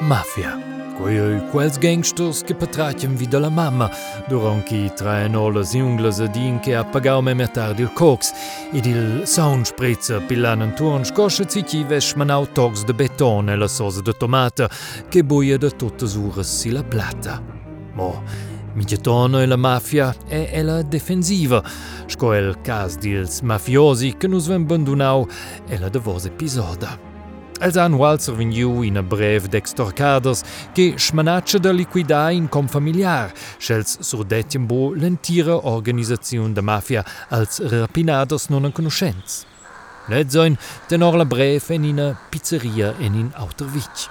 Mafia. Goiei quels Gangsters gepatratjem wie de la mamma, Doranki treien alles Junglese Dinke a pagau me metar Dir Cox, Idil Soundspritze pilanen Tourn skosche ziki wäch man autox de Beton e la sose de Tomate, che buie de totte sures si la plata. Mo, Migetona e la mafia è, è la defensiva, sco el cas dils mafiosi che nus ven bandunau è la davos episoda. Els annual survegniu ina brev d'extorcaders che schmanaccia da liquidar in com familiar, schels surdetien bo l'entira organisaziun da mafia als rapinaders non en conoscenz. Letzoin tenor la brev en ina pizzeria en in Auterwich.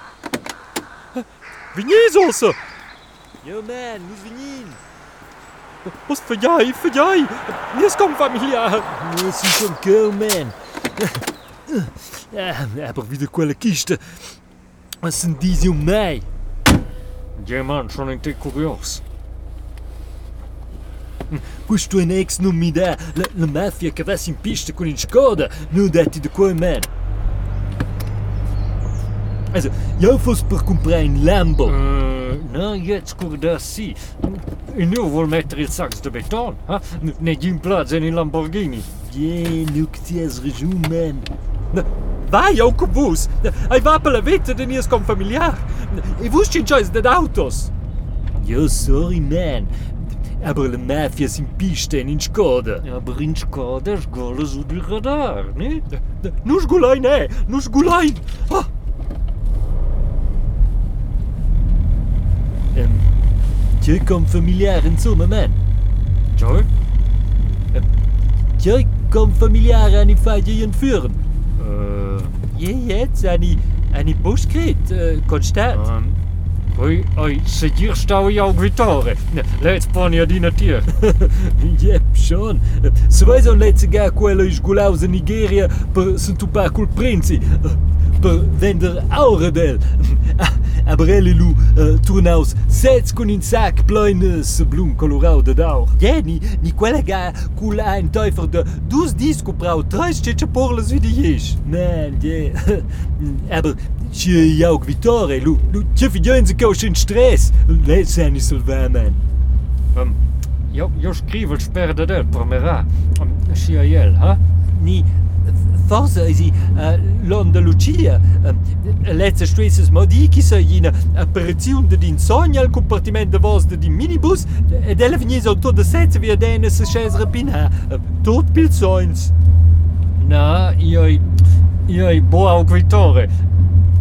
Vignis ossa! Yo man, moving in! Musst família. voorbij! Hier komt familia! Esse são cão, man! É por vida com ela quista! Acendiziam mij! Yeah, man, schon een tik curioso. Questo ex non mi dá! La, la mafia che va in pista con il Skoda! Non dati de qua, man! Also, eu fosse comprar um Lambo. Äh. Não, jetzt guck das sie. En nu wil met drie de beton. Huh? Net in plaats in Lamborghini. Yeah, nu que as resumen. man. Vai, eu que vos. Ai vá pela vita de nias com familiar. E vos cinchais de autos. Eu sorry, man. Aber le mafia sin pista in Skoda. Aber in Skoda golas o de radar, né? Nos gulain, é. Nos gulain. Ah. kom familiaar in en zonder Joy? Jag eh, kom familiaar aan die fadje en vuren. Uh. Je het aan die, aan die boskreet, eh, constant. Um. Oi, oi, sedur stau jag vitare. Lät spania dina tier. Jep, schon. Se vais on laatste sega quello is gulaus in Nigeria per sunt tu pa. Per vender auredel. Aber elle lu uh, turnaus sets con in sac plein se blum colorau de daur. Ja, ni, ni quella ga cul ein Teufel de dus disco brau treis cece porles wie die jesch. Man, yeah. Aber ci jaug vitore, lu, lu, ci figlioin se caus in stress. Lei sani salvar, man. Um, jo, jo scrivo il sperde del promera. Um, sia iel, ha? Ni, forse isi uh, l'Andalucia. Uh, letzte stresses modi chi sa ina apparizione de din sogno al compartiment de vos de din minibus ed ella vegnis auto de sezza via dene se scesa rapina. Uh, tot pil sogns. Na, io, io bo aug vitore.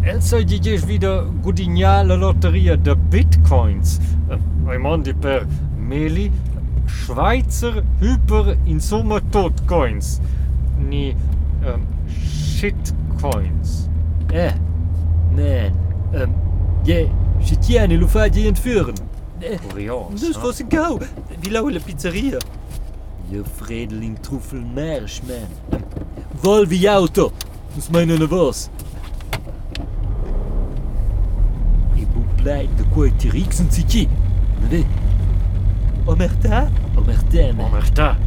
El soll di jes wieder gudigna la lotteria de Bitcoins. Uh, mondi per meli Schweizer Hyper in Summe Totcoins. Ni um, shitcoins. Eh, nein. Ähm, je, Schitiane Lufagi entführen. Eh, Kurios. Das was ein Gau. Wie laule Pizzeria. Je Fredeling Truffel Merschmann. Ähm, wie Auto. Das meinen was. Ik ben blij de kwijt Riksen zit je. Nee. Omerta? Omerta, man. Omerta.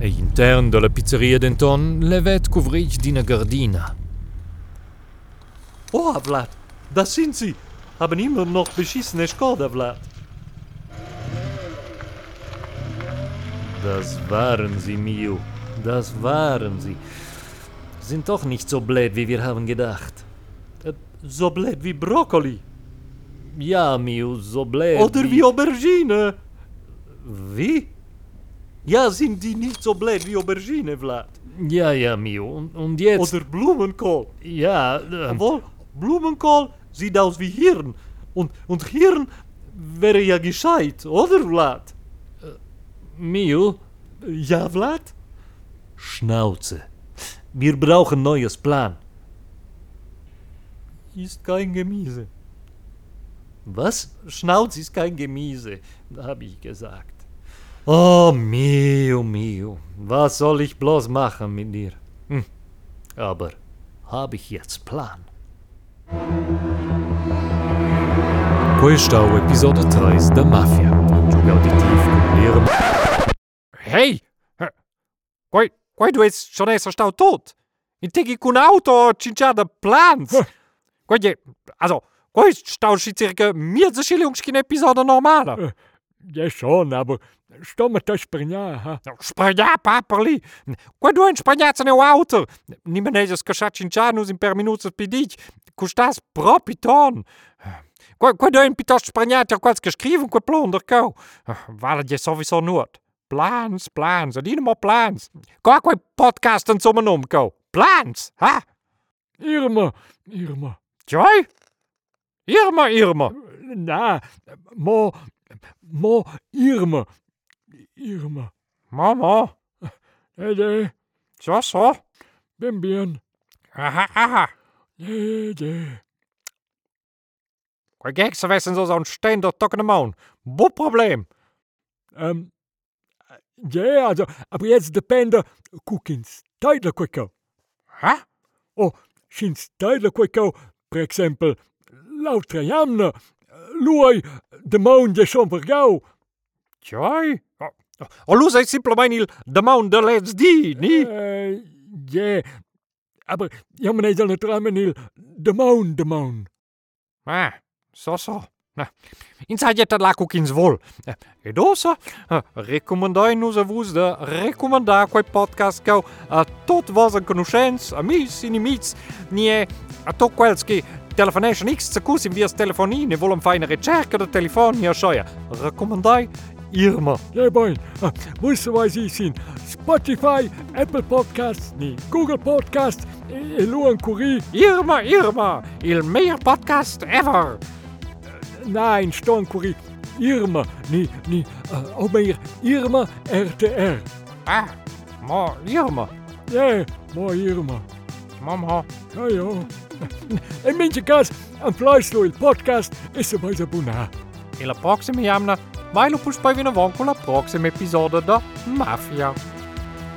E intern de la pizzeria d'Enton levet cuvric d'ina gardina. Oh, Vlad, das sind sie. Haben immer noch beschissene Skoda, Vlad. Das waren sie, Mio. Das waren sie. Sind doch nicht so blöd, wie wir haben gedacht. Äh, So blöd wie Brokkoli. Ja, Mio, so blöd. Oder wie Aubergine. Wie? Ja, sind die nicht so blöd wie Aubergine, Vlad? Ja, ja, Mio. Und, und jetzt? Oder Blumenkohl. ja, ähm, Obwohl, Blumenkohl sieht aus wie Hirn. Und, und Hirn wäre ja gescheit, oder, Vlad? Mio? Ja, Vlad? Schnauze. Wir brauchen neues Plan. Ist kein Gemüse. Was? Schnauz ist kein Gemüse, habe ich gesagt. Oh, Mio, Mio. Was soll ich bloß machen mit dir? Hm. Aber habe ich jetzt Plan? Questo è episodio 3 da Mafia. Gioco auditivo con l'Irma. Hey! Quai, Quai du es schon esser stau tot. In tegi cun auto cinciada plans. Quai je, also, quai stau schi circa mieza schillungschkin episode normale. Ja schon, aber Что-то hè? а? Шпарня, папали. Quando é шпарняться no auto? Nimenez es cachat cincanus in per minutos per minuut pro piton. Quando é ah, um pitos шпарняться, quals geschriven, que plunder cau. het je sowieso nuot. Plans, plans, en helemaal plans. Kakwe podcast en sommen om, cau. Plans, ha? Irma, Irma. Joy? Irma, Irma. Na, mo, mo, Irma. Irma. Mama. ja! Zo, zo! Bimbian. Aha, aha. nee. Kijk, ze wijzen zo zo'n steen door tokkende maan. Boepprobleem. Ehm. ja, also, aber jetzt depende kukins tijdelijk kwekko. Hä? Oh, schins tijdelijk kwekko, per exempel, louter jamne, de maan de somber gauw. Joy? Allora è semplicemente il domanda let's di, ni? Uh, yeah. Aber ja, meneer dan het ramen il demon demon. Ah, so so. Insajeta la kukins vol. E Ed osa, recomandai nos a vos de recomandar quei podcast cau a tot vos en conoscents, amics, inimics, ni a tot quels que telefonation X, se cus in vias telefonine volen fare una ricerca de telefoni e a scioia. Recomandai Irma. Ja, boy, uh, moesten wij zien zien. Spotify, Apple Podcasts, nee, Google Podcasts, e Luan Curie. Irma, Irma, il meilleur podcast ever. Nein, Storm Curie. Irma, nee, nee, uh, ook meer Irma RTR. Ah, ma Irma, Ja, mooi Irma. mama. Ja, ja. En mensen kaas, een podcast is er bij de Buna. E la proxima jamna, mai lo vino von con la proxima episode da Mafia.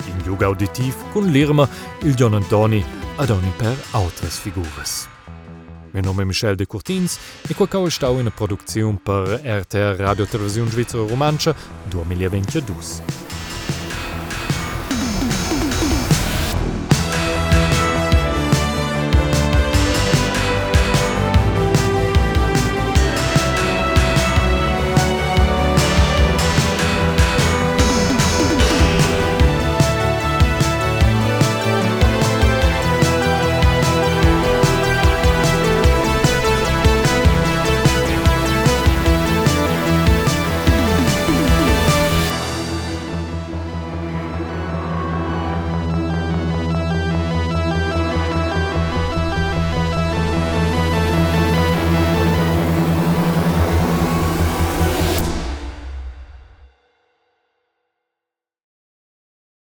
In Jug Auditiv con l'Irma, il John Antoni ad ogni per autres figures. Mein nome è Michel de Courtins e qua cau stau in produzione per RTR Radio Televisione Svizzera Romancia 2022.